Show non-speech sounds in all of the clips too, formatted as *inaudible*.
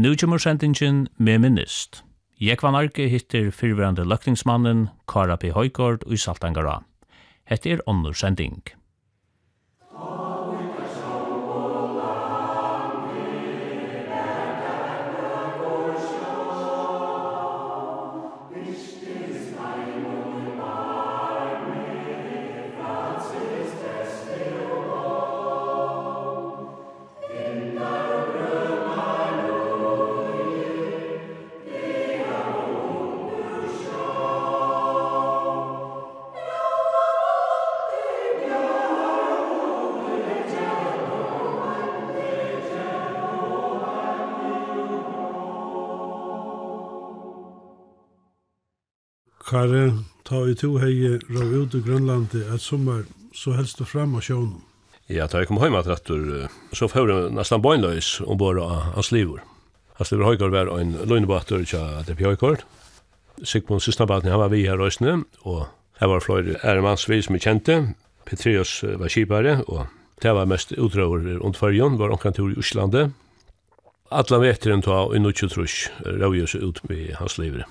Nu kommer sendingen med minnist. Jekvan Arke hittir fyrverande løkningsmannen Kara P. Høygård i Saltangara. Hette er ånder sending. to hei råd ut i Grønlandet et sommar, så helst du frem av sjånen. Ja, da jeg kom hjemme til etter, så får jeg nesten bøgnløys ombord av Aslivor. Aslivor Høygaard var en løgnebater til DP Høygaard. Sigmund Sistnabaten, han var vi her røysene, og her var flere æremannsvis som vi kjente. Petrius var kipare, og det var mest utrøver rundt førjen, var omkring tur i Oslandet. Alla veteren ta og innutjutrush røyes ut med hans livet.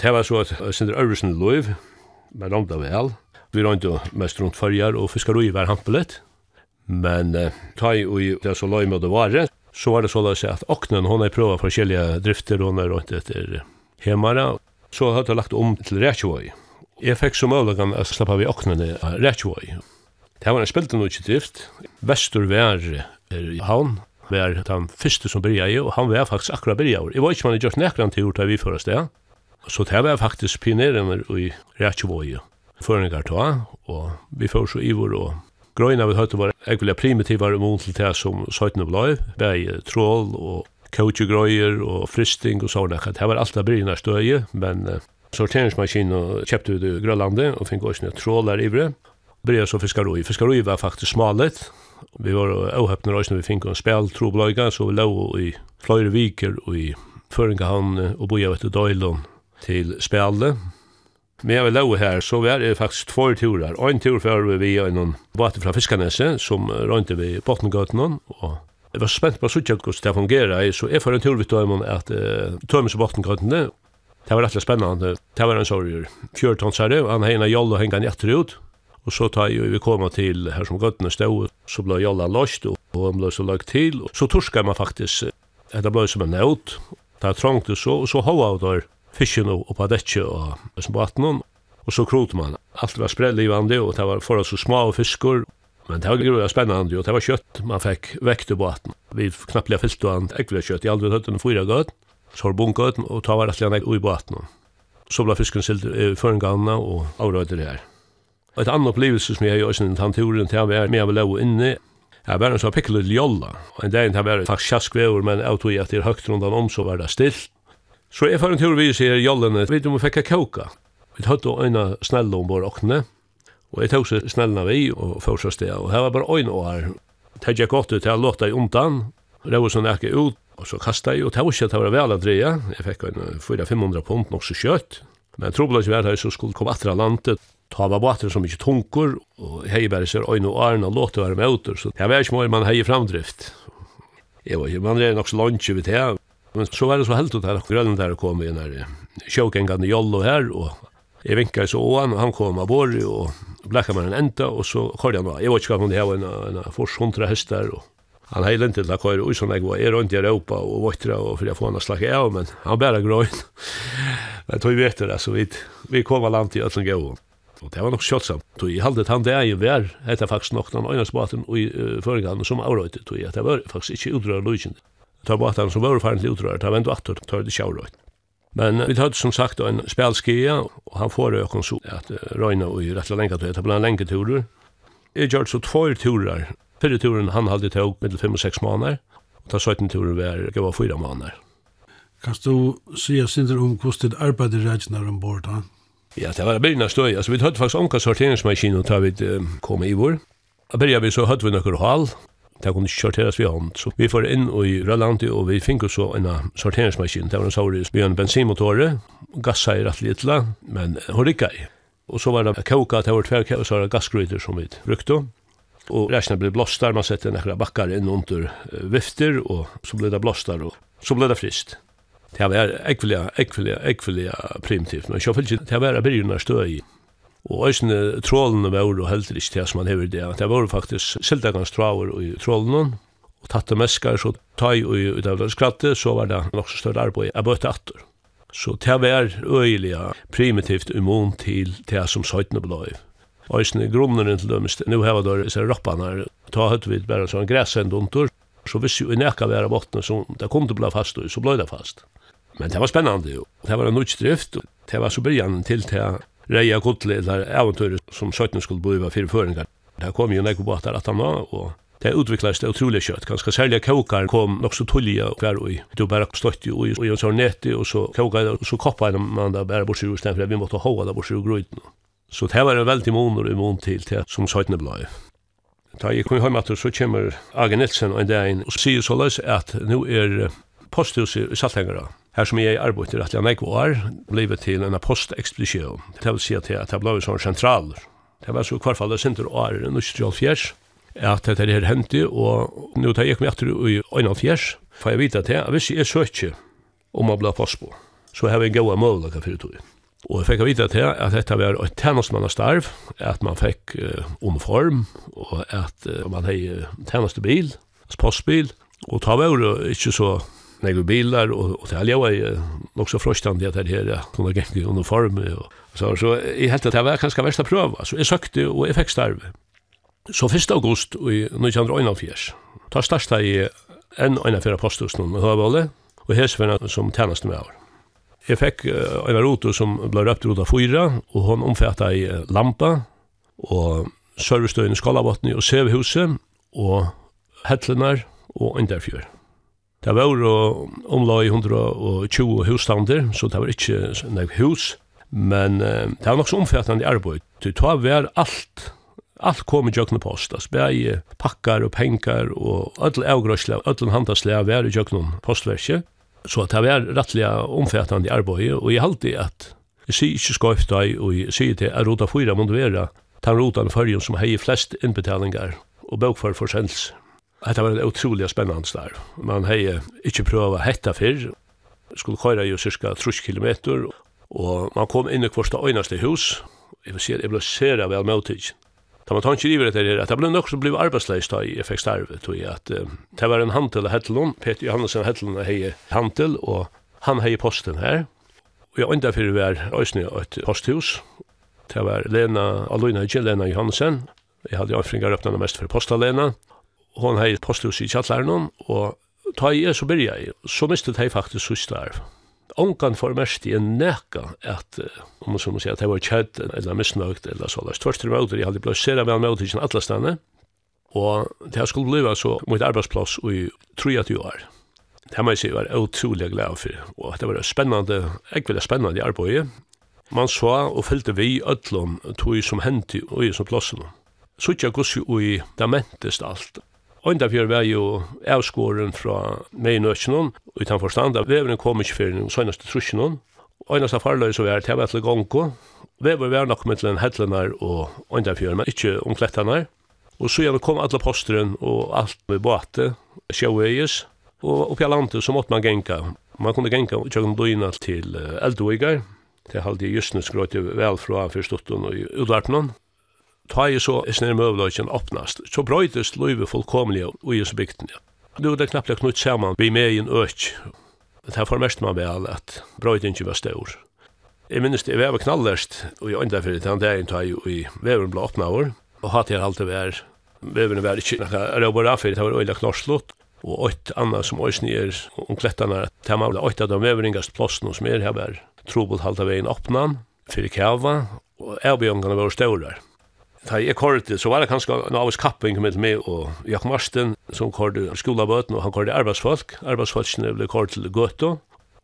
Det var så at Sindre Ørvesen lov, men rongda vel. Vi rongda mest rundt fyrjar og fiskarui var hampelet, men uh, ta i ui det så loj med det vare, så var det så løy at oknen hon har prøva forskjellige drifter, hon har rundt etter hemmara. så hadde jeg lagt om til Rækjevøy. Jeg fikk så møvlagan å slappa vi oknen i Rækjevøy. Det var en spilte noe ikke drift. Vestur var i havn, var den første som byrja i, og han var faktisk akkurat byrja i. Jeg var ikke man i just nekran til gjort av vi først det, Så det var faktisk pionerende i Rækjevåje. Føringar ta, og vi får så ivor og grøyna vi høyte var ekvillig primitivar imot til det som søytene blei, bei trål og coachgrøyer og fristing og sånne. Det var alt av bryna støye, men uh, sorteringsmaskinen kjøpte vi til Grønlandet og fikk også en trål der ivre. Bryr så fiskaroi. Fiskaroi var faktisk smalet. Vi var åhøpner også når vi fikk en spel trobløyga, så vi lå i fløyre viker og i Føringahavn og boja vet du Døylund til spjallet. Men jeg vil lave her, så var det faktisk två turer. En tur før vi var en båt fra Fiskanese, som rønte vi Botnegøten, og jeg var spent på suttje hvordan det fungerer, så jeg får en tur vidt om at uh, tømmes Botnegøtene, det var rettelig spennende. Det var en sorger. Fjørtonsare, han heina joll og hengen etter ut. og så tar jo vi koma til her som gøttene stod, så ble jolla lost, og han ble så lagt til, og så torskar man faktisk, det ble som en nødt, det er trångt og så, og så hova av der, fisken og på detje og som baten og så krot man. Alt var sprellivande og det var for så små fiskor Men det var grunnig spennande, og det var kjøtt man fikk vekt på båten. Vi knapplega fyllte han ekvile kjøtt i aldri høtten fyra gøtt, sorbunkøtten, og ta var rettelig han i båten. Så ble fisken silt i føringganna og avrøyde det her. Et annet opplevelse som jeg gjør sin tanturen til å være med å leve inne, Jeg var en sånn pikkelig ljolla, og en dag var det faktisk kjaskvever, men jeg tog at det er høyt rundt om, så var det stilt, Så jeg får en tur vi ser jollene, vi må fikk kåka. Vi tatt og øyne snelle om vår åkne, og jeg tog seg snellene vi og først sted, og her var bare øyne og her. Det gikk godt ut, til å låta i omtann, Rausen ekki ut, og så kastet jeg, og det var ikke at det var vel å dreie. jeg fikk en 400-500 pund nok så kjøtt, men trobladis var her så skulle komme etter landet, ta var båter som ikke tunker, og hei bare ser øyne og arna låte være med ut, så jeg var ikke mer man hei framdrift. Jeg var ikke, man er nok så lunsje vidt her, Men så var det så helt ut her, grønnen der kom inn her, sjåkengene jollo her, og jeg vinket så åan, og han kom av bord, og blekket meg en enda, og så kjørte han da. Jeg var ikke om det her, en, en fors hundra hester, og han heilte heilig til å kjører, og sånn jeg var, jeg rundt i Europa, og våttra, og for jeg får han å slakke av, men han bæra grøn. *laughs* men tog vi vet det, så vi, vi kom av land til Øtlengøven. Og det var nok sjålsamt. Tog jeg haldet han det er jo vær, etter faktisk nok den øynesbaten i uh, føringen som avrøyte, tog jeg, det var faktisk ikke utdrag løsende ta båtarna som var farin til utrör, ta vendu attur, ta det sjárøyt. Men vi hadde som sagt en spelskia, og han får økon så at røyna og i rettla lenga turer, det ble en lenge turer. Jeg gjør så två turer. Fyrre turen han halde tog mittel fem og seks månader, og ta 17 turer hver gav fyra månader. Kan du si sindar om hvordan arbeid i reisnar ombord, han? Ja, det var byrna støy. Altså, vi hadde faktisk omkast sorteringsmaskinen da vi kom i vår. Da byrja vi så hadde vi nokkur hal, det kunne ikke sorteres vi hånd. Så vi får inn i Rødlandi, og vi finner så en sorteringsmaskin. Det var en sauris vi en bensinmotore, gassa i rett litt, men hun rikka i. Og så var det kåka, det var tverk, og så var det gassgryter som vi brukte. Og reisene ble blåstar, man sette nekra bakkar inn under vifter, og så ble det blåstar, og så ble det frist. Det var ekvelia, ekvelia, ekvelia primitivt, men jeg fyllt det var byrjunar støy i Og æsne trålene var jo heller ikke det som man hever det. Det var faktisk sildagans traver i trålene, og tatt det meskar, så tai ut av skratte, så var det nok så større arbeid jeg bøtte atter. Så det var øyelig primitivt immun til det som søytene blei. Æsne grunneren til dømest, nu heva der disse rappanar, ta høyt vi bare sånn græsend under, så hvis jo i nekka være bottene som det kom til å bli fast, så blei det fast. Men det var spennande jo. Det var en utstrift, det var så byrjan til det reia kottle eller eventyr som søtten skulle bo i fire føringar. Det kom jo nekko båtar at han var, og det utviklades det utrolig kjøtt. Ganske særlig kåkar kom nok så tullige hver ui. Du bare støtt jo i en sånn neti, og så kåkar, og så koppa man da bare bort sju, for vi måtte hoa da bort sju grøyden. Så det var en veldig monor i måned til til som søttene blei. Da jeg kom i etter, så kommer Agen Nilsen en dag inn og sier så løs at nå er posthuset i Saltengara Her som jeg arbeider at jeg nekva år, ble til en postekspedisjon. Det vil si at det ble sånn sentraler. Det var så i hvert fall det sinter året, nå Fjers, at dette her hendte, og nå tar jeg meg etter i øynene fjers, for jeg vet at jeg, hvis jeg søker om å bli apostel, så har vi en god mulighet for det. Og jeg fikk vite til at dette var et tjenestmannastarv, at man fikk uh, omform, og at uh, man hei tjenestebil, postbil, og ta var jo ikke så några bilar och och det jag var också frustande att det här kunde gå i uniform och så så i helt det var kanske värsta pröva så jag sökte och jag fick starve. Så 1. august i 1941. Ta starta i en en affär postus med hörbolle och häsvarna som tjänast med år. Jag fick en rotor som blev uppdragen rota fyra och hon omfattade i lampa och servicestøyen i Skalavatni og Sevhuset og Hettlenar og Inderfjør. Det var jo omlag i 120 husstander, så det var ikke nek hus, men uh, det var nok så omfattende arbeid. Det var vær alt, alt kom i jøkne post, altså bæg pakkar og penkar og ödel avgrøsla, ödel handasla var i jøkne postverket, så det var rettelig omfattende arbeid, og jeg halte at jeg sier ikke skoift deg, og jeg sier til at rota 4 må du være den rotan fyrir som hei flest innbetalingar og bøkfar forsendelser. Det var en otroligt spännande där. Man hade inte å hetta før. Skulle köra ju cirka 30 kilometer och man kom inn i första øyneste hus. Jag vill se, jag blev sera väl motig. Da man tar ikke river etter her, at det ble nok som ble arbeidsleis da jeg fikk starve, at uh, det var en hantel av Hettelund. Peter Johansen Hettelon hei hantel, og han hei posten her, og jeg enda fyrir var òsne et posthus, det var Lena, Aloina ikke, Lena Johansen, jeg hadde anfringar öppnana mest for postalena, hon hei posthus i kjallaren og ta i så byrja i, så mistet hei faktisk sust arv. Ongan for mest i en neka at, om man så må si, at hei var kjedd eller misnøgt eller så, eller tvørst til møter, jeg hadde blei sera vel møter i alle stedene, og det her skulle bliva så mot arbeidsplass i 23 år. Det må jeg si var utrolig glad for, og det var spennende, jeg ville spennende arbeid. Man så og fylte vi ødlom tog som hendte og i som plassen. Så ikke jeg gos jo det mentest alt. Øyndafjør var jo avskåren fra Meinøkjennom, utan forstand av veveren kom ikke fyrir den søgnaste trusjenom. Øyndaste farløy så var til til gongko. Vever var nok med til en hettlenar og Øyndafjør, men ikke omklettanar. Og så gjerne kom alle posteren og alt med båte, sjøveies, og oppi landet så måtte man genka. Man kunne genka og tjøkken døgna til Eldvigar, til halde i Jysnes grøyte vel fra fyrstotten og i ta i så er snir møvløgjen åpnast, så brøydes løyve fullkomlig ui i bygden. Nu er det knappt knutt saman vi med i en øk. Det her formest man vel at brøyden ikke var stor. Jeg minnes det, jeg var knallest og jeg enda fyrir den dagen ta i i veveren blå åpna år, og hatt jeg alltid vær, veveren var ikke nekka af fyrir, det var øyla knorslott, og ått anna som òsni er om klettana, det var ått av de veveringast plåsene som er her var trobult halda vegin åpnan, fyrir kjava, og avbjørnene var staurar. Da jeg kortet, så var det kanskje en avvis kapping med meg og Jakob Marsten, som kortet skolabøten, og han kortet arbeidsfolk. Arbeidsfolkene ble kortet til Gøto,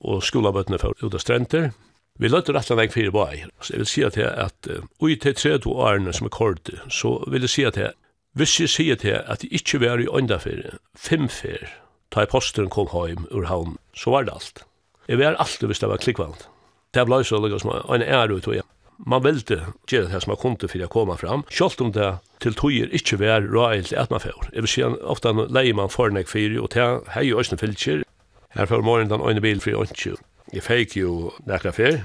og skolabøtene for ut av strenter. Vi løtte rett og slett fire bøy. Så jeg vil si at jeg at ui til tre to årene som er kortet, så vil jeg si at jeg, hvis jeg sier til at jeg ikke var i åndafer, femfer, da jeg posteren kom hjem ur havn, så var det alt. Jeg var alltid hvis det var klikkvalgt. Det ble så lukket som en ære ut og jeg man velte gjøre det som man kunne for å komme fram, selv om det til tøyer ikke var råilt at man får. Jeg vil si ofte leier man for fornek for, og det er jo også en filter. Her får morgenen den øyne bil for ønske. Jeg fikk jo nekra fyr.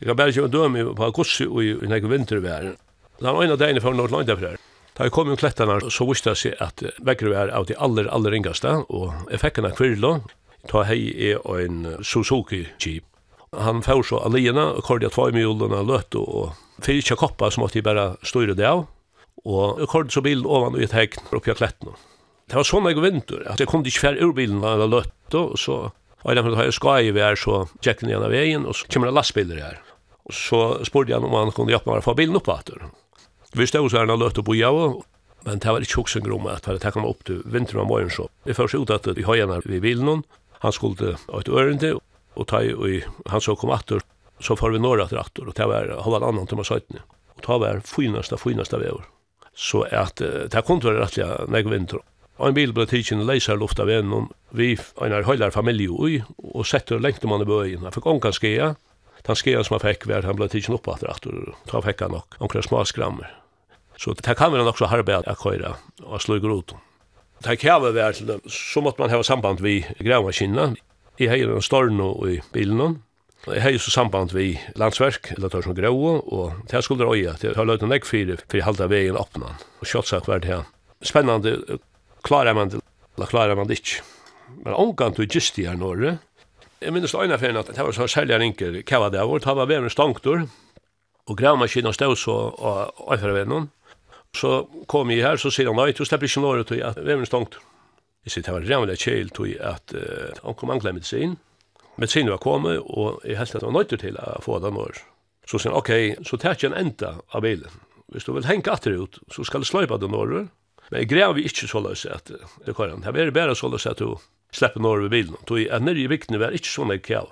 Jeg kan bare ikke døme på gosse og i nekra vintervær. Den øyne degene for noe langt for. Da jeg kom i klettene, så visste jeg seg at vekker var av de aller, aller ringeste, og jeg fikk en kvirlo, ta hei er en Suzuki-jeep han får så alene, og kordet två i mjolene løtt, og fyrir ikke koppa, så måtte jeg bare styre det av, og jeg kordet så bilen ovan og i et hegn oppi av klettene. Det var sånn jeg vinter, at jeg kom ikke fjær ur bilen av løtt, og så Og jeg har skai i vær, så tjekk den igjen av veien, og så kommer det lastbiler her. Og så spurte jeg om han kunne hjelpe meg å få bilen opp etter. Vi stod så her han løtt og bo av, men det var ikke hoksen grom at jeg takk meg opp til vinteren av morgen så. Vi først ut at vi har igjen her ved bilen, han skulle ha et ørende, Og ta i, han så kom attor, så får vi norra til attor, og det var halvan annan til Masøytene. Og ta var finaste, finaste vever. Så at, det kom til å være rettelig nek vinter. Og en bil ble tidsin leiser luft av en, vi en er høyler familie ui, og setter lengte man i bøyen. Han fikk ångan skia, den skia som han fikk var, han ble tidsin opp attor, attor, ta fikk han nok, omkring små skrammer. Så det kan være nok så arbeid at køyre og slå i groten. Det kan være, så måtte man ha samband vi gravmaskinen, Jeg har en storn i bilen. Jeg har så samband vi landsverk, eller tar som grå, og det skulle røya, det har løyt en ekk fire, for jeg halte veien oppna. Og kjøttsak var det her. Spennende, klarer man det, eller klarer man det ikke. Men omgang til gist i her norre, jeg minnes øyne ferien at det var så særlig rinker kava det var, det var vevren stangtur, og gravmaskinen stod så og av veien. Så kom jeg her, så sier han, nei, du slipper ikke norre til at vevren stangtur. Jeg sier, det var rævlig kjel til at uh, han kom anklare medisin. Medisin var kommet, og jeg helst at han var nøytter til å få dem år. Så sier han, ok, så tar jeg en enda av bilen. Hvis du vil henge atter ut, så skal du sløypa den år. Men jeg greier vi ikke så løs at det kan han. det er bare så løs at du slipper når ved bilen. Tog at nere i vikten var ikke sånn jeg kjell.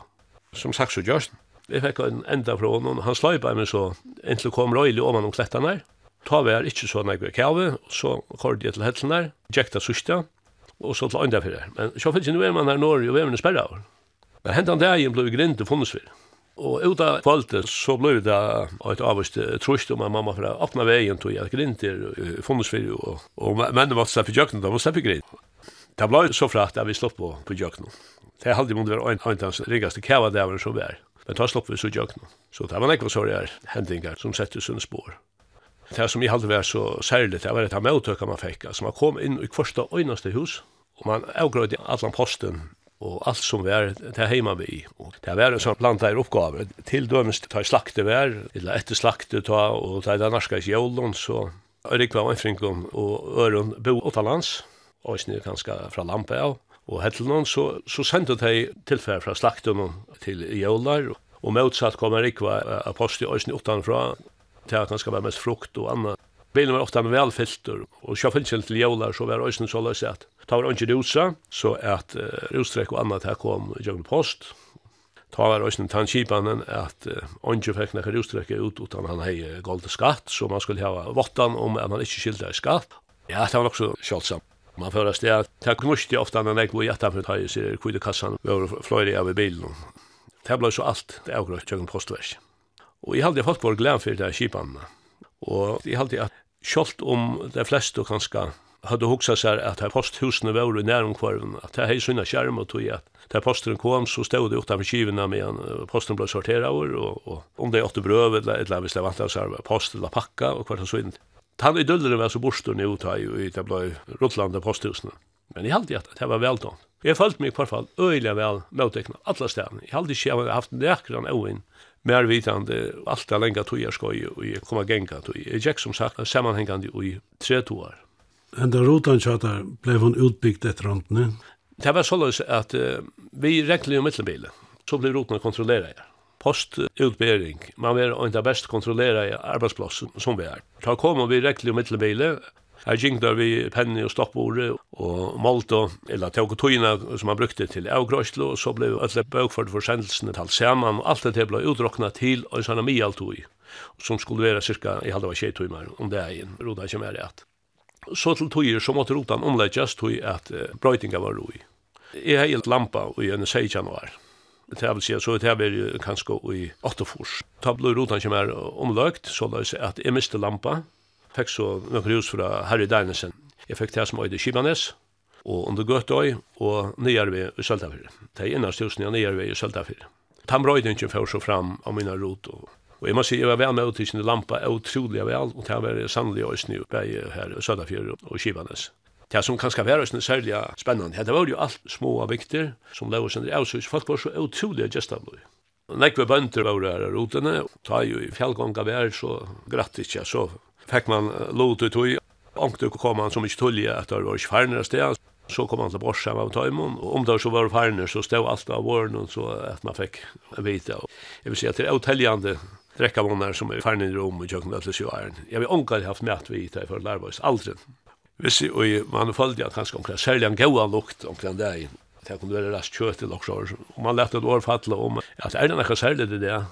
Som sagt så gjørst. Jeg fikk en enda fra honom. Han sløypa meg så inntil kom røylig om han om klettene her. Ta var ikke sånn jeg kjell, og så kjell jeg til hetsene her. Gjekta sørste og så til andre fyrir. Men så finnes nu er man her når, og vi er man sperra av. Men hentan dagen ble grint og funnes fyrir. Og ut av kvalitet så ble det et avvist trusht om at mamma fra åpna veien tog at grint er funnes fyrir, og, og mennene måtte slippe jøkken, da måtte slippe grint. Det ble så frakt at vi slopp på, på jøkken. Det hadde måtte være en av hans ringaste kava dævaren som vi er. Men da slopp vi så jøkken. Så det var nekva sorg hendinger som setter sunn spår det som jeg hadde vært så særlig, det var et avmøtøk man fikk, altså man kom inn i første øyneste hus, og man avgrøyde allan posten, og alt som var til heima vi. Og det var en sånn blant der oppgave. Til dømes ta slakte vær, eller etter slakte ta, og ta i den norska jævlen, så Ørik var vannfrinklom, og Øron bo åttalands, og snitt ganske fra lampe av. Og hettelnån så, så sendte de tilfær fra slakten til jævlar, og motsatt kom Erik var apostel i snitt utanfra, til at han skal være mest frukt og annet. Bilen var ofte en velfilter, og sjåfilsen til jævlar så var det så løs at ta var ikke rusa, så at uh, rustrekk og annet her kom i jøgn post. Ta var øyne tannkipanen at uh, ikke fikk noen rustrekk ut utan han hei gold skatt, så man skulle hava vottan om at man ikke skilde skatt. Ja, det var også sjålsamt. Man fører sted at det knuste ofte når jeg var i etter for å ta i sier kvidekassan, vi var fløyre av i bilen. Det ble så alt, det er avgrøtt, jøgn postverk. Og jeg halte folk var glad for det her kipanene. Og jeg halte at kjolt om de fleste kanskje hadde hoksa seg at her posthusene var i nærumkvarven, at her hei sunna skjerm og tog at der posteren kom, så stod det utenfor kivene med en posten ble sorteret over, og, og om det er åtte brøv, eller eller hvis det vant av seg post eller pakka, og hvert sånn. Han i døllere var så borstående utøy, i det ble ruttlandet posthusene. Men jeg halte at det var veltånd. Jeg følte meg i hvert fall øyelig vel møttekna alle stedene. Jeg halte ikke jeg hadde haft nekran øyn mer vitande allt det länga tog jag skoj och jag kommer gänga tog jag som sagt sammanhängande i tre år. Enda rotan chatar blev hon utbyggd ett runt. Det var således att uh, vi rekli ju mittelbilen. Så blev rotan kontrollerad. Postutbering. Man var inte bäst kontrollera i arbetsplatsen som vi är. Ta kom vi rekli ju mittelbilen Jeg gikk der vi penne og stoppordet og målte, eller tog tøyene som man brukte til avgrøslo, og så ble alle bøkford for sendelsene talt sammen, og alt dette ble utrokna til og sånn mialtøy, som skulle være cirka, jeg hadde vært tjej tøymer om det er en, roda ikke mer rett. Så til tøyer så måtte rotan omlegges tøy at uh, brøytinga var roi. Jeg har helt lampa i en 6 januar. Det vil vel sier, så det her kanskje i 8 fors. Da ble rotan ikke mer omløgt, så løs at jeg miste lampa, fikk så noen hus fra Harry Dinesen. Jeg fikk det som øyde Kibanes, og under Gøtøy, og Nyarve i Søltafyr. Det er innast husen i vi i Søltafyr. Tambrøydingen får så fram av mina rot, og Og jeg må si, jeg var vel med ut i Lampa, utrolig vel, og det har vært sannelig også nye bare her i Søltafyr og Kivanes. Det som kan skal være også særlig spennende, det var jo alt små og viktig, som lå under avsøys, folk var så utrolig gestablig. Nekve bønder var her av rotene, ta jo i fjallgånga vær, så gratt ikke, så fikk man lot ut och ångte kom han som inte tullige att det var ikke færnere sted. Så kom han til Borsa av Tøymon. Och om det så var færnere, så stod allt av våren och så att man fick vita. Jeg vil si att det är drekka drekkamånar som är färre i Rom och tjökna till Sjöaren. Jag vill ångka haft mät vita för Larvås. Aldrig. Visst, och man följde jag kanske omkring en goa lukt omkring där det kunde vara rast kjøtt eller så. Og man lette et år fatle om at er det noe særlig det der,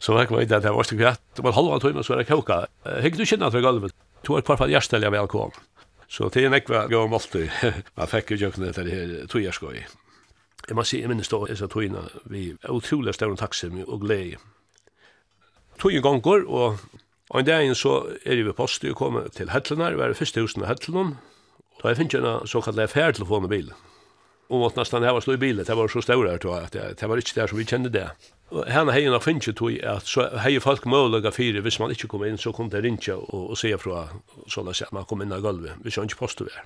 Så jeg vet at det var stikk rett. Det var halva tøyma, så er det kjauka. Hygg du kjennet fra gulvet. To er kvarfall hjertelig av velkommen. Så det er nekva gav om alt. Man *laughs* fikk jo jøkne etter det her tøyerskøy. Jeg må si, jeg minnes da, jeg sa tøyna, vi er utrolig større taksim og glede. Tøyen gonger, og en dag så er vi på og jeg kom til Hedlenar, vi er i første husen i Hedlenar, Da jeg finner en såkalt færtelefon i bilen og måtte nesten hava var slå i bilen det var så større tror jag att det var inte där som vi kände det Og henne heien har finnet finns ju tog att så har folk möjliga fyra hvis man inte kommer in så kunde det inte och og se fra så där att man kommer in i golvet vi kör inte post över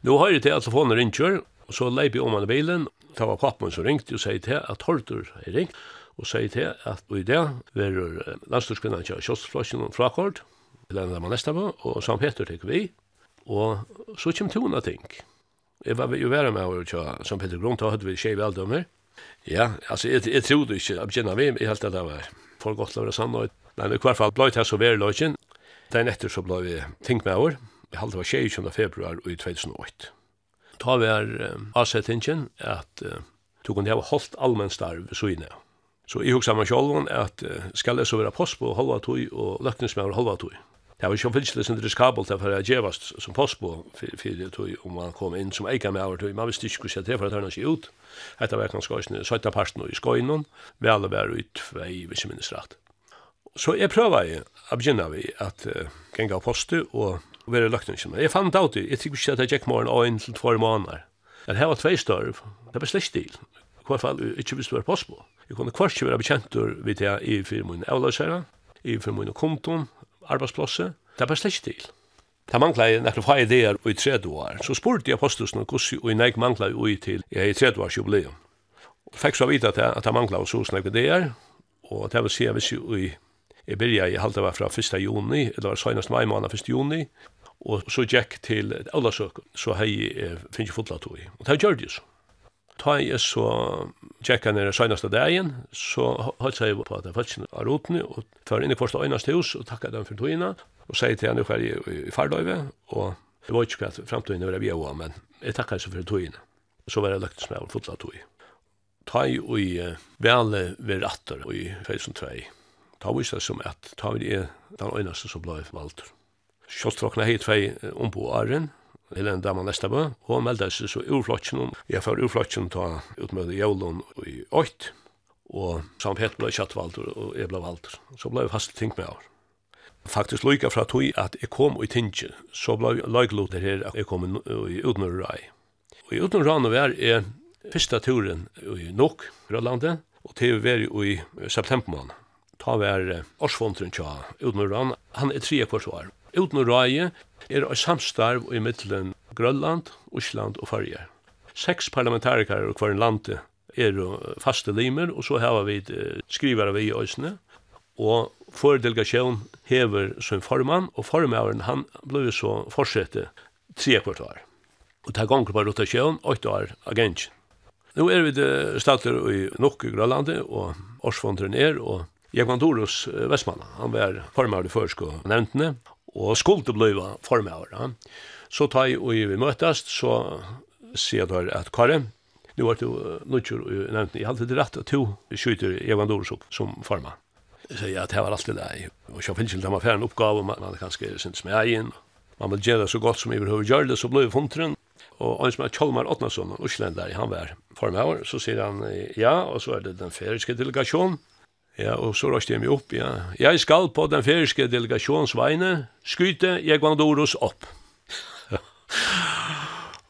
nu har jeg till att få ringer, og och så jeg om man bilen Det var pappen som ringte och sier till att Hortur er ringt och til till att i det verur landstorskunnan til kjostflasken og frakord til den där man nästa på och som Peter tycker vi och så kommer tona ting Jeg var jo være med å tja, som Peter Grund, da hadde vi tjei veldømmer. Ja, altså, jeg, jeg trodde ikke, jeg begynner vi, jeg helt at det var for godt løyre sannhøyt. Nei, men i hvert fall ble det så veri løyken. Den etter så ble vi tenkt med over. Jeg halte var 22. februar i 2008. Da vi um, avsettingen at uh, tog hun hava holdt allmenn starv så inne. Så jeg hugsa meg sjolvun at uh, skal jeg så være post på halva tog og løkningsmæver halva tog. Det var ikke fylselig sin riskabelt for å gjevast som postbo for det tog om man kom inn som eika med over tog. Man visste ikke hvordan det for å hørna seg ut. Etter var kanskje også søtta parten i skoinen, vel og vær ut vei, hvis jeg minnes rett. Så jeg prøver jeg å begynne vi at uh, genga poste og være løkningsen. Jeg fann det alltid, jeg tykker ikke at jeg gikk morgen og inn til två måneder. Men her var tvei størv, det var slett stil. I hvert fall ikke hvis du var postbo. Jeg kunne kvart ikke være bekjentur vidt jeg i firmoen avløsere, i firmoen konton, arbeidsplosset, det er bare slett til. Det mangla jeg nekker fa ideer i 30 år. Så spurte jeg apostelsen og hvordan jeg jeg mangla jeg til i 30 års jubileum. Og fikk så vite at jeg, at jeg mangla og så snakke ideer, og det vil si at hvis jeg, jeg begynte i halda var fra 1. juni, eller var søgnast mai måned 1. juni, og så gikk til Aulasøk, så hei jeg finnes jeg fotlat ui. Og det gjør det jo så. Ta jeg så tjekka nere søgnaste dagen, så holdt seg på at jeg falt sin av rotene, og tar inn i kvarsta øynast hus, og takka dem for togina, og sier til henne hver i fardøyve, og det var ikke hva framtøyene var jeg vi av, men jeg takka seg for togina. Så var jeg lagt som jeg var fotla tog. Ta jeg og vele ved rattar og i 2002. Ta vis det som at ta vi det den øynaste som ble valgt. Kjolstrokna hei tvei ombo åren, Helene Dama Nestabø, og meldde seg så urflotjen. Jeg får urflotjen ta utmøte jævlen i 8, og Sam Peter ble kjattvalgt, og jeg ble valgt. Så ble jeg fast ting med år. Faktisk lykka fra tog at jeg kom i tinget, så ble jeg lagloter her at jeg kom i utenrøy. Og i utenrøy var jeg første turen i Nok, Grønlandet, og til vi var i september måned. Ta var årsfondren tja Rai, han er tre kvart år uten røye er et samstarv i middelen Grønland, Osland og Farger. Seks parlamentarikere og hver lande er faste limer, og så har vi skrivere vi i Øysene, og for delegasjon hever som formann, og formaveren han ble så fortsette tre kvartar. Og ta ganger på rotasjon, åtte år agentjen. Nå er vi det stater i Nokke, Grønlandet, og Årsfondren er, og Jekvantorus Vestmann, han var formar i førsk og nevntene, og skulle bliva formøver. Ja. Så tar jeg og vi møtast, så sier jeg at Kare, nu var du nødgjør og nevnt, jeg hadde det rett at to skyter Evan Doris opp som formann. Jeg sier at det var alltid det, og så finnes ikke de en oppgave, man hadde kanskje syntes med egen, man vil gjøre det så godt som jeg behøver gjøre det, så ble vi funtren. og han som er Kjolmar Åtnason, en han var formøver, så sier han ja, og så er det den feriske delegasjonen, Ja, og så røste jeg meg opp, ja. Jeg skal på den feriske delegasjonsveine skyte Egvandoros opp. *laughs*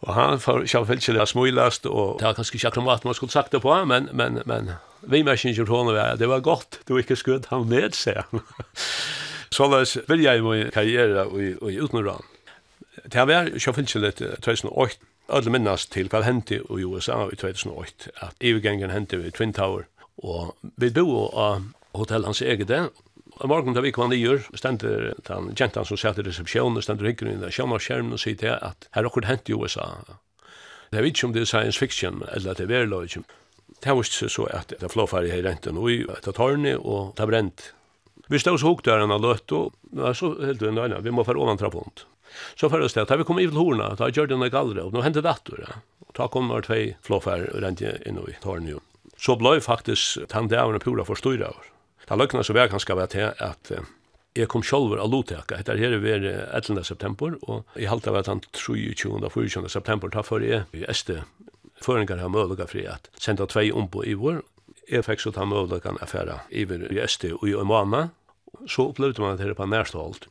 og han får selvfølgelig ikke det smøylast, og det var kanskje ikke akkurat man skulle sagt det på, men, men, men vi mer merker ikke hånden var, det var godt, du ikke skudd han ned, sier han. *laughs* så la oss vilja i min karriere og i utenran. Det har var selvfølgelig litt 2008, alle minnast til hva hendte i USA i 2008, at overgangen hendte i Twin Tower, Og vi bo av hotell hans eget det. Og morgen da vi kom nyer, stender den jentan som satt i resepsjonen, stender inn i den sjønavskjermen og sier til at her akkurat hent i USA. Det er ikke om det er science fiction, eller at det er verløy. Det var ikke så at det flåfari her renten og i et tårne, og det brent. Vi stod så hukt der han løtt, og så helt vi nøyna, vi må fara ovan trappont. Så fyrir det, da vi kom i til horna, da gjør det noe galdre, og nå hentet datter, og da kom det tvei flåfari rent inn i tårne, så blei faktisk den dævren pura forstyrra over. Det løkna så vær kanskje vært til at jeg kom sjolver av Loteka, er her var 11. september, og jeg halte av at han 23. og 24. september, ta for jeg i Este føringar har møvlega fri at senda tvei ombo i vår, jeg fikk så ta møvlegan affæra iver i Este og i Oimana, så opplevde man det her på nærståld.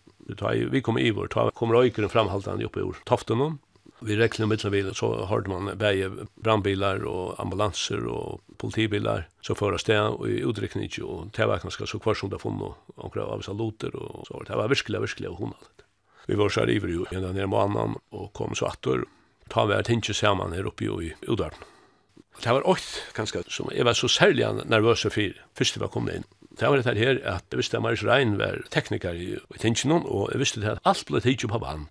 Vi kom i vår, ta kom røykeren framhaldan oppe i ur toften Vi räknade med bilen så hörde man bäge brandbilar och ambulanser och politibilar så föras det och i utryckning och tävverkan ska så kvar som det fann och några av saluter och så. Det var verkligen, verkligen honalligt. Vi var så här ivrig ju ända ner annan och kom så att ta vi ett hinge samman här uppe i Udarden. Det var åt ganska som jag var så särskilt nervös för först var kom in. Det var det här att det visste at Marius Rein var tekniker i Tinsinon, och jag visste att allt blev tidsi på band.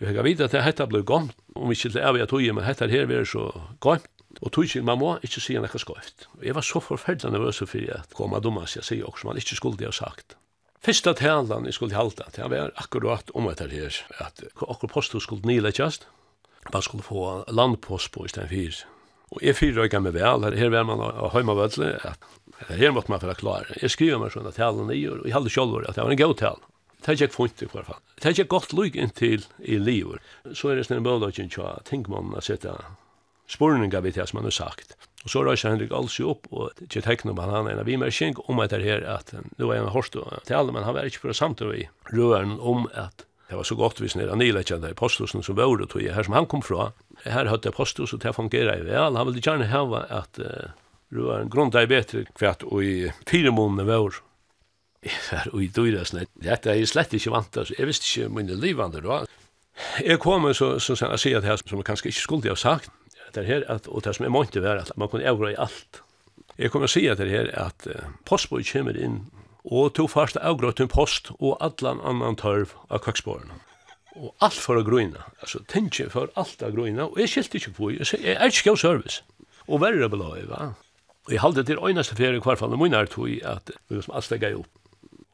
Jeg kan vite at dette ble gomt, om ikke til er at tog, men dette her blir så gomt. Og tog ikke, man må ikke si noe skøyft. Og jeg var så forferdelig nervøs for at kom av dumme, jeg sier også, man ikke skulle det ha sagt. Fyrsta talan jeg skulle halda, det var akkurat om etter her, at akkurat postet skulle nileggjast, man skulle få landpost på i stedet fyr. Og jeg fyrrøyga meg vel, her, her var man av høymavødle, at her måtte man være klar. Jeg skriver meg sånn at talen i, og jeg halde sjolver at det var en god talen. Det er ikke funnet i hvert fall. Det er ikke godt lyk inntil i livet. Så er det snart bødløkken til å tenke man å sette spurningar vi til som han har sagt. Og så røyser Henrik Alsi opp, og til tekne om han har en av vimerskjeng om etter her at nå er han hårst til alle, men han var ikke for å samtale i røren om at Det var så godt vis nere nilekkjende i posthusen som var ordet tog her som han kom fra. Her høyde posthus og det fungerer i vel. Han ville gjerne hava at uh, røren grunda er bedre kvart og i fire måneder var jeg var ui dyra snett. Dette er jeg slett ikke vant, altså. Jeg visste ikke mine livande da. Jeg kom så, så, så jeg sier det her som jeg kanskje ikke skulle ha sagt, det her, at, og det som jeg måtte være, at man kunne avra i alt. Jeg kommer å si det her, at uh, postboi kommer inn, og to fast avgra til post, og allan annan tørv av køksborene. Og alt for å grøyna, altså tenke for alt av grøyna, og jeg skilte ikke på, jeg, jeg er ikke av service. Og verre beløy, va? Og jeg halde til øyneste ferie i hvert fall, og munnar tog at, vi at, alt at, opp.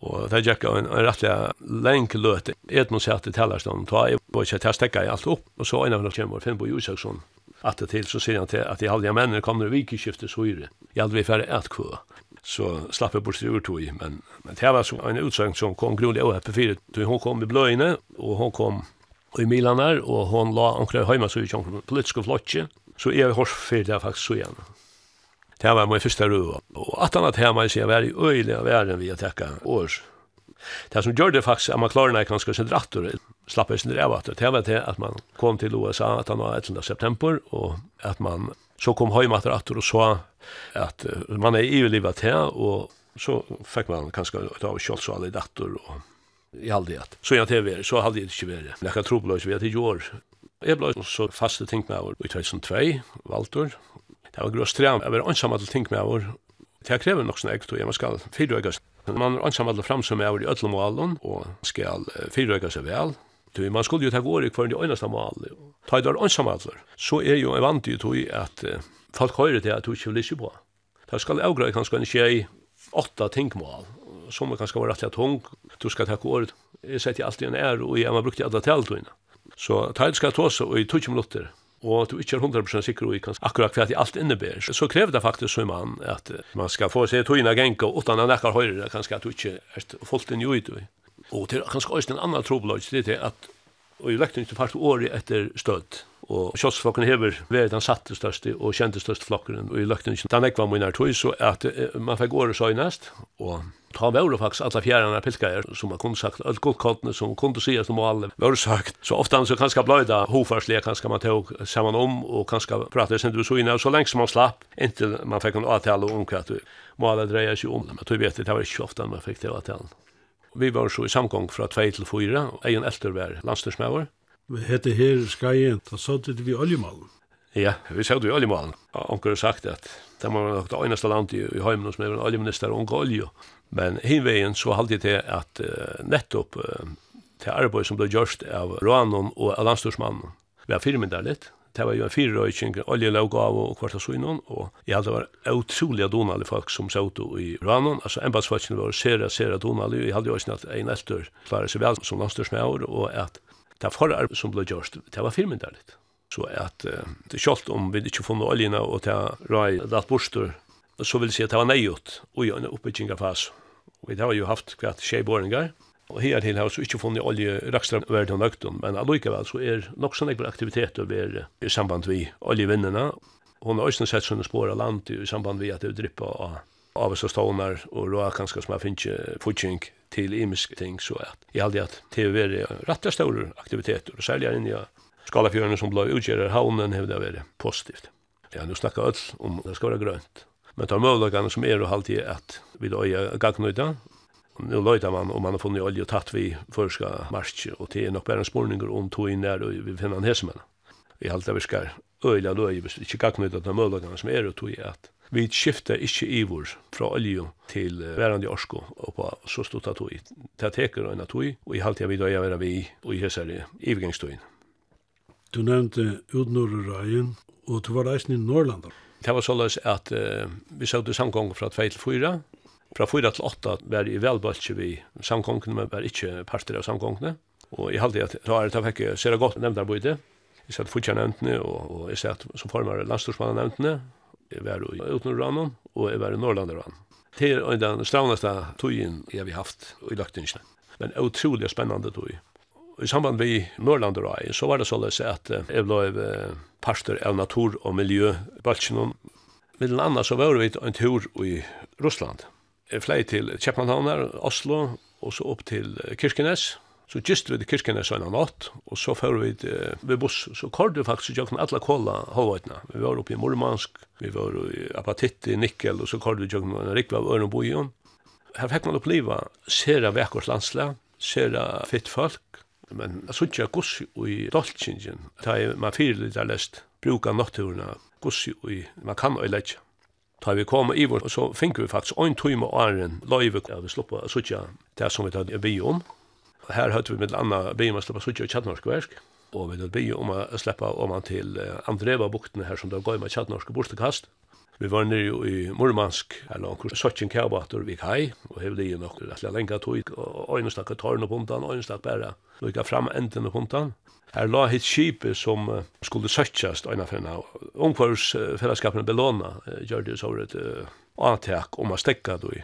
Og det gikk en, en rettelig lenge løte. Edmund sier til tellerstånden, ta jeg var ikke til å stekke alt opp, og så en av henne kommer Finnbo Jusaksson. Atter til, så sier han til at de halvdige mennene kommer i vikeskiftet så yre. Jeg hadde vi færre et kvø. Så slapp jeg bort til urtog, men, men det var en utsøng som kom grunnlig og etter fire. Hun kom i bløyene, og hun kom i Milan her, og hun la omkring høyma så i politiske flotje. Så jeg har hørt for det faktisk så igjen. Det var min första röva. Och att han att hemma i jeg var i öjliga världen vi att tekket års. Det som gjorde faktiskt att man klarer när ganska sin rattor slappade sin rävatter. Det var det att man kom till USA att han var 11 september och att man så kom hem att rattor och så att man är i livet här och så fick man kanske ta så alle dattor og i aldrig att så jag tv så hade det inte varit jag kan tro på det vi hadde det år. jag blev så fast det med mig i 2002 Valtor det var gråst tre, jeg var ansamma til ting med vår, det krever nok sånn egt, og man skal fyrrøyga seg. Man er ansamma til fram som jeg var i ødlom og allon, og skal fyrrøyga seg vel, Du, man skulle jo ta gård i kvar de øynasta mål. Ta i dår ansamadler, så er jo en vant i tui at uh, folk høyre til at du ikke vil lysi på. Da skal jeg avgrøy kanskje en tjei åtta tingmal, som er kanskje var rettelig tung, du skal ta gård. jeg setter alltid en ære, og jeg har brukt i alla teltuina. Så ta i skal ta så, og i 20 minutter, og du ikke er 100% sikker i kanskje akkurat hva det alt innebærer. så krever det faktisk som man at man skal få se tøyna genka utan at nekkar høyre kanskje at du ikke er fullt inn i ut. og til kanskje også en annan trobeløys det er at og i lekten til fart året etter støtt og kjøtsflokken hever vært den satte største og kjente største flokken og i lekten til den ekva min er tog, så at man fikk året søgnest og ta vore faktisk alla fjärarna pilkajer som man kunde sagt öll guldkottne som kunde sägas om alla vore sagt så ofta så kanske blöda hofarsliga kanske man tog samman om och kanske pratade sen du så inne så länge som man slapp inte man fick en avtal om kvart alla drejer sig om men du vet det var inte ofta man fick det avtal Vi var så i samgång fra 2 til 4, og en eldre var landstyrsmauer. Hette her skajen, da satt vi oljemalen. Ja, vi såg det i oljemalen. Onker har sagt at det var nok det eneste landet i, i heimen som er en oljeminister og olje. Men hinvegen så halde jeg til at uh, nettopp uh, til arbeid som ble gjørst av Roanon og av landstorsmannen der litt. Det var jo en fyrrøyking, oljelåg av og kvart av søgnen, og jeg hadde vært utrolig donalig folk som sa ut i Roanon. Altså, embatsfolkene var sere, sere donalig, og jeg hadde jo også at en etter klarer seg vel som landstorsmannen, og at det forarbeid som ble gjørst, det var firmynderligt. Så at uh, det kjølt om vi ikke funnet oljene og til rai, det at borster, så vil jeg si at det var nøyot, og i en oppbygginga fase. Vi har jo haft kvart tjejbåringar, og her til har vi ikke funnet olje rakstra verden og nøgtum, men allikevel så er nok sånn ekvar aktivitet og er i samband vi oljevinnene. Hun har også sett sånne spår av land i samband vi at det drippa av avast og stånar og råa kanskje som har finnst futsing til imisk ting, så at jeg aldri at TV er rett store aktiviteter, og særlig er inni skalafjørene som blei utgjerrar havnen hevde det vært positivt. Ja, nu snakkar öll om det skal være grønt. Men tar möjligheterna som er och alltid at vi da er gagnöjda. Nu löjtar man om man har funnet olje og tatt vi förska marsch og det er nok bare en spårningar om to inn der, og vi finner en hesmen. Vi har alltid viskar öjla då hvis vi inte gagnöjda de möjligheterna som er och tog är att vi skiftar inte ivor fra olje til värande orsko og på så stort at tog. vi tar teker og en tog, vi och i halvtid vi då är vi og i hesar i Du nevnte Udnorre og du var eisen i Norrlander. Det var således at uh, vi så søgde samgång fra 2 til 4. Fra 4 til 8 var i velbølse vi samgångene, men var ikke parter av samgångene. Og jeg halte at da er det fikk jeg ser godt nevnt arbeid. Jeg satt fortsatt nevntene, og, og jeg satt som formar landstorsmannen nevntene. Jeg var i Utenranen, og jeg var i Norrlanderan. Det er den stravneste togjen jeg har haft i løgtingene. Men utrolig spennende togjen i samband med Norrlanderøy, så var det således at jeg ble pastor av natur- og miljøbalsjen. Med den andre så var vi en tur i Russland. Jeg flei til Kjeppmannhavner, Oslo, og så opp til Kirkenes. Så just til Kirkenes var en natt, og så før vi ved buss, så kord vi faktisk jøkken alle kåla hovedna. Vi var oppe i Murmansk, vi var i Apatit i Nikkel, og så kord vi jøkken en rikva av Ørenbojen. Her fikk man oppleva sera vekkors landslag, sera fitt folk, men jeg synes ikke gussi i dolkingen, ta er man fyrer litt av lest, bruka natturna gussi i, man kan og leitja. Ta vi kom i vår, så fink vi faktisk en tøyme og æren løyve, ja, vi slipper å sutja det som vi tar bi om. Her høyte vi med anna bi om å slipper sutja kjadnorskverk, og vi tar bi om å slipper om man til Andreva-buktene her som da går med kjadnorske bortekast, Vi var nere i Murmansk, eller anker Sotjen Kjavator vi kai, og hev det i nok rettelig lenge tog, og øyne stakk tårn og puntan, øyne stakk bæra, lukka fram enden og puntan. Her la hitt kjipe som skulle søtjast øyne finna. Ungkvarsfellesskapene Bellona gjør det så et antak om å stekka du i.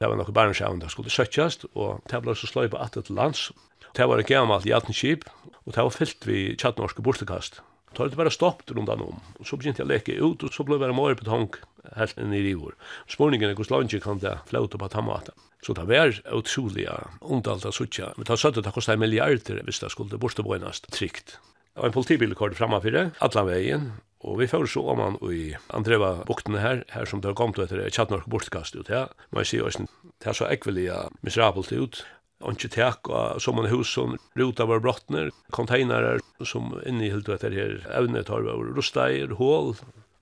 Det var nokre barnsjavn der skulle søtjast, og det ble så sløy på atet til lands. Det var en gammalt jatnskip, og det var fyllt vi tjattnorske bortekast. Da hadde det bara stoppt runt om. och så begynte jag leka ut, och så blev det mer på tank helt ned i år. Spørningen er hvordan landet kan det flaut på tannmaten. Så det var utrolig ondalt av suttja. Men det sa det kostar milliarder hvis det skulle bortebøynast trygt. Det var en politibil kort framfyrir, alla veien, Og vi får så om han i Andreva buktene her, her som det har kommet etter Tjatnorsk bortkast ut her. Man sier også, det er så ekvelige miserabelt ut ikke tek, og som av sommerhus som ruta var brottner, konteinerer som innehildt etter her evne tar var rosteier, hål.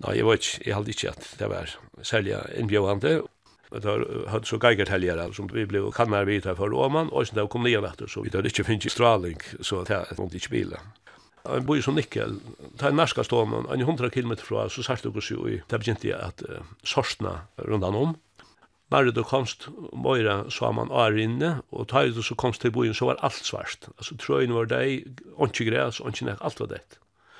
Nei, jeg vet ikke, jeg halde ikke at det var særlig innbjøvande. Det har hatt så geigert helgere som vi ble kannar vi tar for Åman, og sånn det kom nye vetter, så vi tar ikke finnes straling, så det er noe ikke bilen. En boi som Nikkel, ta en norska stående, en hundra kilometer fra, så sart du gos jo i, det begynte jeg at uh, sorsna rundan om, Når du komst Møyra saman Arinne, og tar du så komst til bojen, så var alt svart. Altså tröjen var deg, ikke græs, ikke nek, alt var det.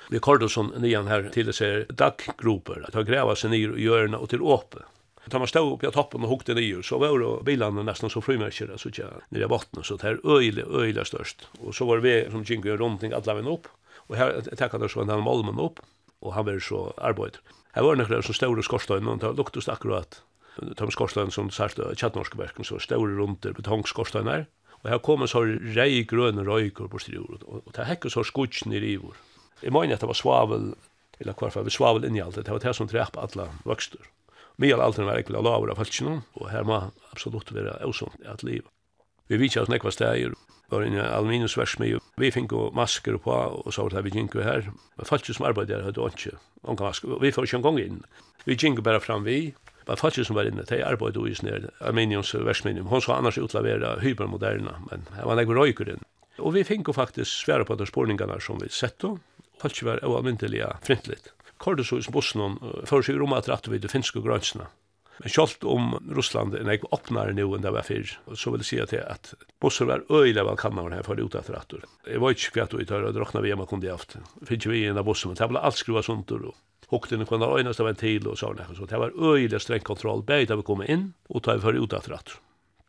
Vi kallar det som nian her til det ser daggroper, at ha græva seg ner i hjørna og til åpe. Da man stod oppe i toppen og hukte nir, så var det bilene nesten så frumærkere, så tja, ner i botten, så det er øyla, störst. størst. Og så var vi som gikk rundt alla veien opp, og her tekka der så han malmen opp, og han var så arbeid. Her var nekker som stod i skorstøyne, og det luktes akkurat de skorstein som sært tjattnorskverken, så ståre rundt der betongskorsteinar, og her kom en så rei grønne røyker på styrer, og det hekk så skutsk nir ivor. Jeg mener at det var svavel, eller hver fall, svavel inni alt, det var det som drep alla vøkster. Mjall alt var ekkert lavere av falskjennom, og her må absolutt være åsomt at liv. Vi vet ikke at nekva steg, var inne aluminiumsversmi, vi fikk masker på, og så var det vi ginko her. Men falskjennom arbeidere hadde ikke, vi får ikke en gang inn. Vi ginko bare fram vi, Men faktisk som var inne, de arbeidde i sånne Armenians versminium. Hun sa annars utlevere hypermoderna, men det var nekker røyker inn. Og vi fikk jo faktisk svære på de spårningene som vi sett då. Faktisk var oavmyndelig frintligt. i bussen for seg rom at rett vid de finske grønnsene. Men selv om Russland er ikke åpnere nå enn det var fyr, så vil jeg si at, at Bosser var øyelig velkomne her for ut etter etter. Jeg var ikke kvært og jeg tar og drakna vi hjemme kunde jeg haft. Finnes vi inn av bussen, men det ble alt skruva sånt og hukte inn kvann öjna sig en og och sådana så det var öjlig streng kontroll bäj da vi kom inn og tar vi för ut etter att.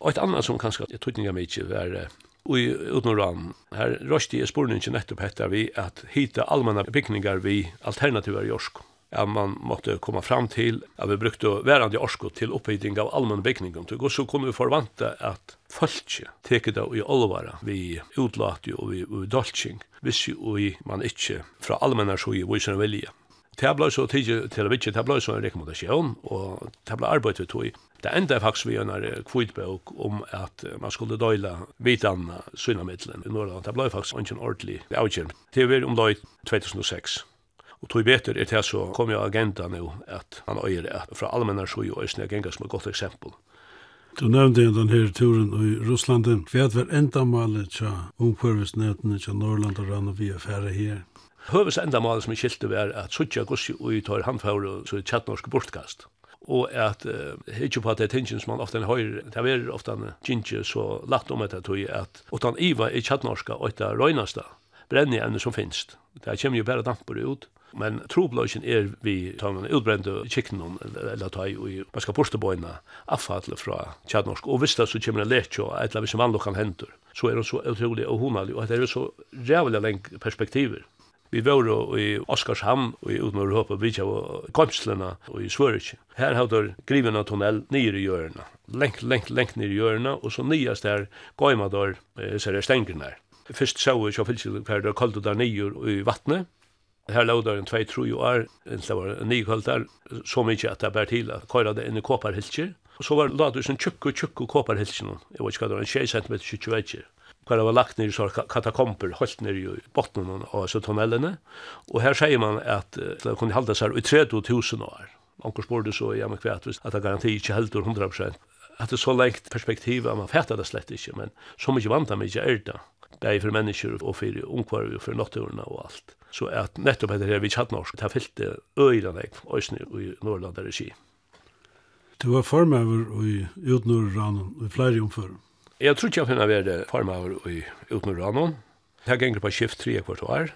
Og et annet som kanskje jeg tog ikke mye var i Utnorran, Her rösti i spårningen nettopp hette vi at hita allmänna byggningar alternativer i Orsk. Ja, man måtte komma fram til at vi brukte i orsko til upphittning av allmänna byggningar. Og så kunne vi forvante at fölkje teket av i olvara vi utlati og vi, vi dolching hvis og man ikkje fra allmänna sjoi viser vilje. Det ble så tidlig til å vite, det ble så en rekommendasjon, og det ble arbeid vi tog. i. Det enda er faktisk vi en kvidbøk om at man skulle døyla vitan synnamiddelen i Norrland. Det ble faktisk ikke en ordentlig avgjørn. Det var om løy 2006. Og tog betur er det så kom jo agenda nå at han øyer at fra allmennar sju og æsne gengas som et godt eksempel. Du nevnte den her turen i Russland. Hva er det enda malet til omkvarvisnetene til Norrland og rann og vi er færre her? Høves endamålet som jeg skilte var at suttja gussi ui tar handfavr og så tjattnorsk bortkast. Og at uh, ikke på at det er tingene som man ofte høyr, det er ofte ikke så lagt om etter tog at utan iva i tjattnorska og etter røynasta brenni enn som finst. Det kommer jo bare damper ut. Men trobløsjen er vi tar man utbrende kikkenon eller tar i man skal bortebøyna avfall fra tjattnorsk. og hvis det så kommer en lekjå et eller annet som vann kan hendur så er det så utrolig og honalig og det er så rævlig lenge perspektiver Vi var i Oskarshamn og i Utmør Håpa Bridge og Komslena og i Svørik. Her har der griven av tunnel nere i hjørna. Lengt, lengt, lengt nere i hjørna, og så nyast der gaima der så er det stengen der. Fyrst så vi så fyllt hver der kaldt der nere i vattnet. Her lå der en 2-3 år, en det var nye kaldt der, så mykje at det bær til at køyra det inn i kåparhilsjer. Og så var det lagt ut en tjukk og tjukk og kåparhilsjer. Jeg vet ikke hva det var, en 6 cm tjukk og hva det var lagt ned i så katakomper, holdt ned i botten av så tunnelene. Og her sier man at det kunne halda seg i 30.000 år. Anker sporde så, ja, men kvært, at det garanti ikke heldur 100%. At det er så lengt perspektiv, man fattar det slett ikke, men så mykje vant han ikke er det. Bæg for mennesker og for ungkvarv og for natturene og alt. Så at nettopp etter her vi kjatt norsk, det har fyllt det øyrene jeg, øysene i Norrland er i Du var formøver i utnurranen i flere omfører. Jeg tror ikke jeg finner være farmaver i Utmuranon. Jeg ganger på skift 3 kvart år.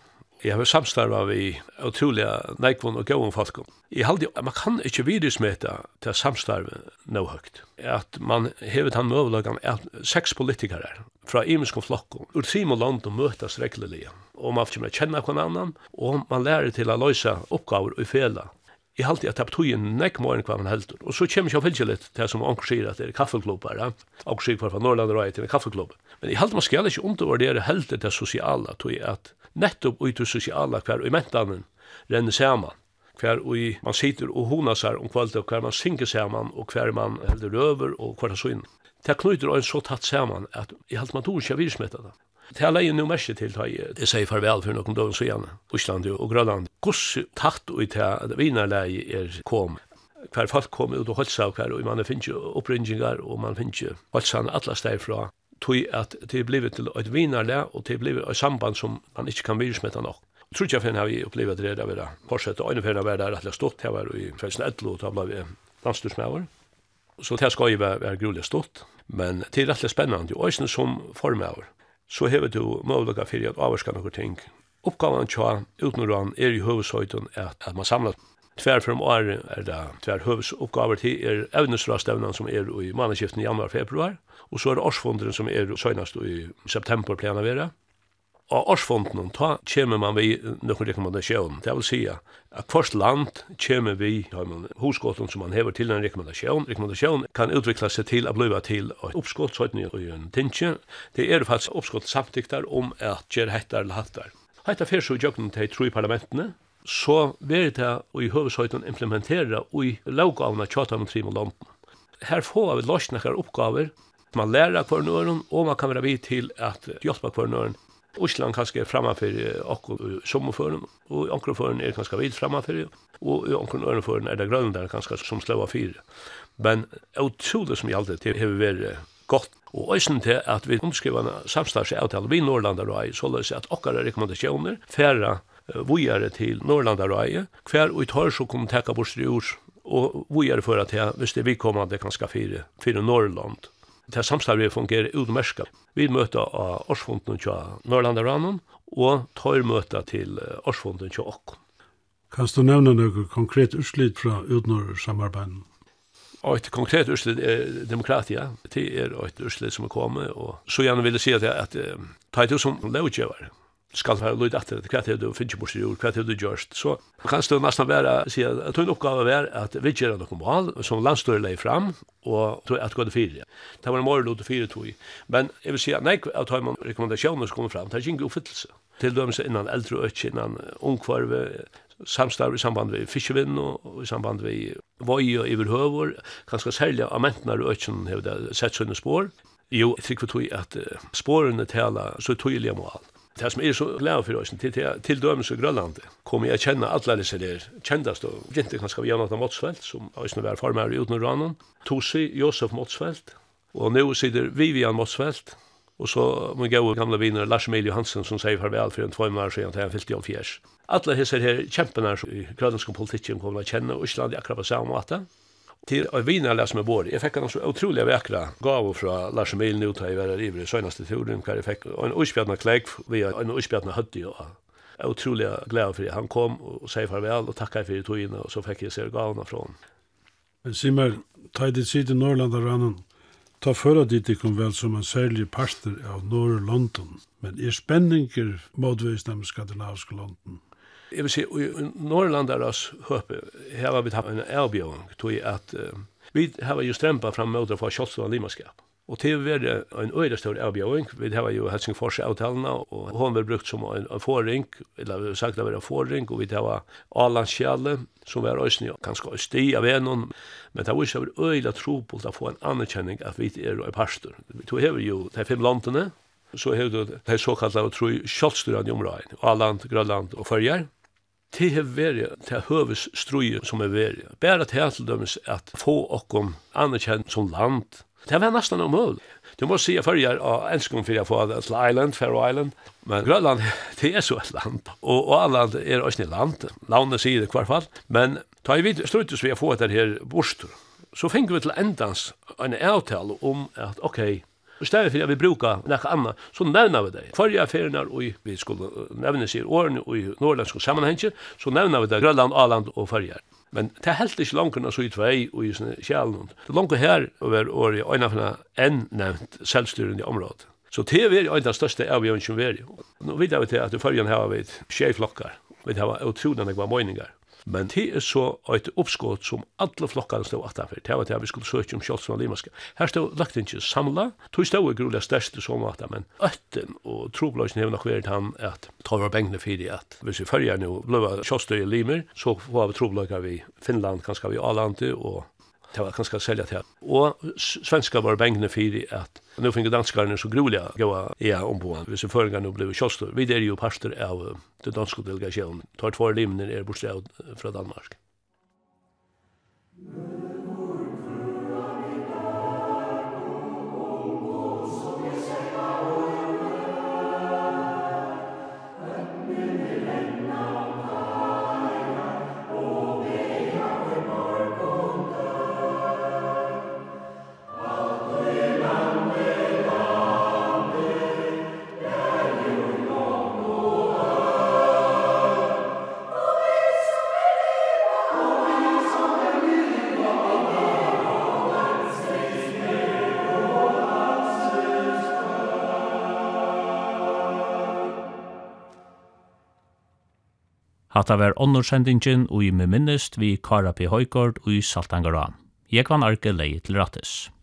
Jeg har samstarva vi utrolig neikvån og gøvån folk. Jeg halde, man kan ikke virusmeta til samstarve nå høyt. At man hevet han møvelagan at seks politikere fra imenskon flokken, ur trim og land og møtas reglelig. Og man får kjenne hver annan, og man lærer til å løse oppgaver og fela i halti at taptu en nekk morgen kvar man heldur. Og så kjem ikkje fylgje litt til som onkur sier at det er kaffeklubbar, ja. Onkur sier kvar fra Norrland og til en kaffeklubb. Men i halti man skal ikkje undervurdere heldur det sosiala, tog at nettopp ut til sosiala hver og i mentanen renner saman hver og man sitter og honasar om kvalitet, og hver man synger saman, og hver man heldur over, og hver så inn. Det knyter en så tatt saman at i halte man tog ikke jeg virsmetta det. Det er jo noe merke til da jeg sier farvel for noen dagen siden, Osland og Grønland. Hvordan tatt ut til at vinerleie er kom? Hver folk kom ut og holdt seg hver, og man finner ikke oppringinger, og man finner ikke holdt seg alle steder fra. Tog at det er blevet til et vinerleie, og det er blevet et samband som man ikke kan virusmetta nok tror jag fan har vi opplevet det där vidare. Fortsätt och ungefär där där att jag stått här var i Frelsen Edlo, og da ble vi landstursmøver. Så det skal jo være, vara, vara stått, men det är rätt spännande och ösnen som formøver så hever du møvlega fyrir at avvarska noen ting. Oppgavan tja utnurran er i høveshøyton at, at man samlar Tvær frum år er det tvær høvesoppgaver til er evnesrastevnan som er i manneskiften i januar-februar, og så er det årsfunderen som er søgnast i september pleier vera. Og årsfonden, ta kommer man vi noen rekommendasjon. Det vil si at hvert land kommer vi hosgåten som man hever til en rekommendasjon. Rekommendasjon kan utvikla seg til å bli til et oppskott, så og en tinsje. Det er faktisk oppskott samtykter om at gjør hettar eller hattar. Hettar fyrir så jøkken til tro i parlamentene, så vil det i høvesøyten implementera i lovgavene tjata med trim og landen. Her får vi løsnekker oppgaver, man lærer hver nøren, og man kan være vid til at hjelpe hver nøren Osland kanskje er framafyrir okkur sommerføren, og i føren er kanskje vidt framafyrir, og i ørenføren er det grønne der kanskje som sløva fyrir. Men utrolig som gjaldt det har vært godt, Og øysen til at vi omskriver underskrivane samstagsavtale vi Norrlandarøy, løs at okkara rekommendasjoner færa vujare til Norrlandarøy, hver og i tar så kommer teka bort styr og vujare at jeg, hvis det er vi kommer, kommande kanskje fire, fire Norrland Det samstarvet fungerer utmerska. Vi møter av årsfunden til Norrlanderanen, og tar møter til årsfunden til Åkken. Kan du nevne noe konkret utslitt fra utnår-samarbeidet? Et konkret utslitt er demokratia. Det er et utslitt som er kommet, og så gjerne vil jeg si at, at, at, at, at, som lovgjøver skal være lyd etter hva til du finner bort i jord, hva til du gjørst. Så kan det nesten være, sier at en oppgave er at vi gjør noen mål som landstøyre leier fram, og tog at gå til fire. Det var en mål til fire tog. Men jeg vil si at nei, at har man rekommendasjoner som kommer fram, det er ikke oppfyllelse. Til dømes innan eldre og ikke, innan ungkvarve, samstarv i samband med fiskevinn og i samband med vøy og iverhøver, kanskje særlig av mentene og ikke har sett sånne spår. Jo, jeg tror vi at spårene taler så tydelige mål Det som er så glad for oss, til, til dømes og Grønland, kommer jeg kjenne alle disse der kjendast, og gjente kanskje vi Jonathan Motsfeldt, som øyne var farmer i uten Ranen, Tosi, Josef Motsfeldt, og nå sitter Vivian Motsfeldt, og så min gode gamle viner Lars Emil Johansen, som sier farvel for en tvøyme måneder siden til han fyllte i fjers. Alle disse her kjempene i grønlandske politikken kommer å kjenne, og Island er akkurat på samme måte til å vina som er bor. Jeg fikk en så utrolig vekra gave fra Lars Emil nu til jeg var i det søgnaste turen, hva jeg fikk en utspjørna klegg via en utspjørna høtti og utrolig glad for Han kom og sier farvel og takka for togene, og så fikk jeg se gavene fra han. Simmer, ta i ditt side Norrland og rannan, ta føra dit ikon vel som en særlig parster av Norr London, men er spenninger motvis dem skandinaviske London. Jeg vil si, i oss høpe, her har vi tatt en avbjøring, tog at uh, vi har jo strempa fram mot å få kjølstående limaskap. Og til å være en øyre større erbjørn, vi har jo Helsingfors-avtalene, og hun har brukt som en, en forring, eller vi har sagt det var en forring, og vi har Alandskjallet, som var øyne, kanskje øyne sti av en, men det var ikke øyne tro på å få en anerkjenning at vi er en pastor. Vi tog hever jo de fem landene, så har du det såkallade tror i området, Åland, Grönland och Färjar. Det har varit det hövs ströjer som är värre. Bara till att att få och om anerkänd som land. Det var nästan omöjligt. Du måste säga färjar av enskom för att få det till Island, Faroe Island. Men Grönland, det *laughs* är så ett land. Och, och Åland är också ett land. Landet säger det i fall. Men ta i vid strutus vi har fått det här borstor. Så finner vi till endans en avtal om att okej, okay, Og stedet for at vi bruker noe annet, så nevner vi det. Forrige affæren er, og vi skulle nevne seg årene i nordlandske sammenhenger, så nevner vi det Grønland, Åland og Forrige. Men det er helt ikke langt unna så i vei og i sånne kjælen. Det er langt her over året i øynefna enn nevnt selvstyrende i området. Så det er en av de største avgjørelsen vi er. Nå vet jeg til at i Forrige har vi tjej flokkar. Vi har utrolig nekva meninger. Men det er så et oppskått som alle flokkene stod at atanfor. Det var det vi skulle søke om kjølsen av Limaske. Her stod lagt ikke samla. Tog stod i grulig største som at det, men øtten og trobløsene har nok vært han at ta var bengene for det at hvis vi følger nå bløva Kjolsson og Limer, så var vi trobløsene vi Finland, kanskje vi Alante og det var ganska selja till. Och svenska var bengene för att nu fick danskarna så groliga gåa ja om på. Vi føringar nu blev kostor. Vi det är ju pastor av det danska delegasjonen. Tar två limner er bortstad från Danmark. Mm. Hatta var onnorsendingin og i med minnist vi Kara P. Høygård og i Saltangara. Jeg kan arke leie til rattes.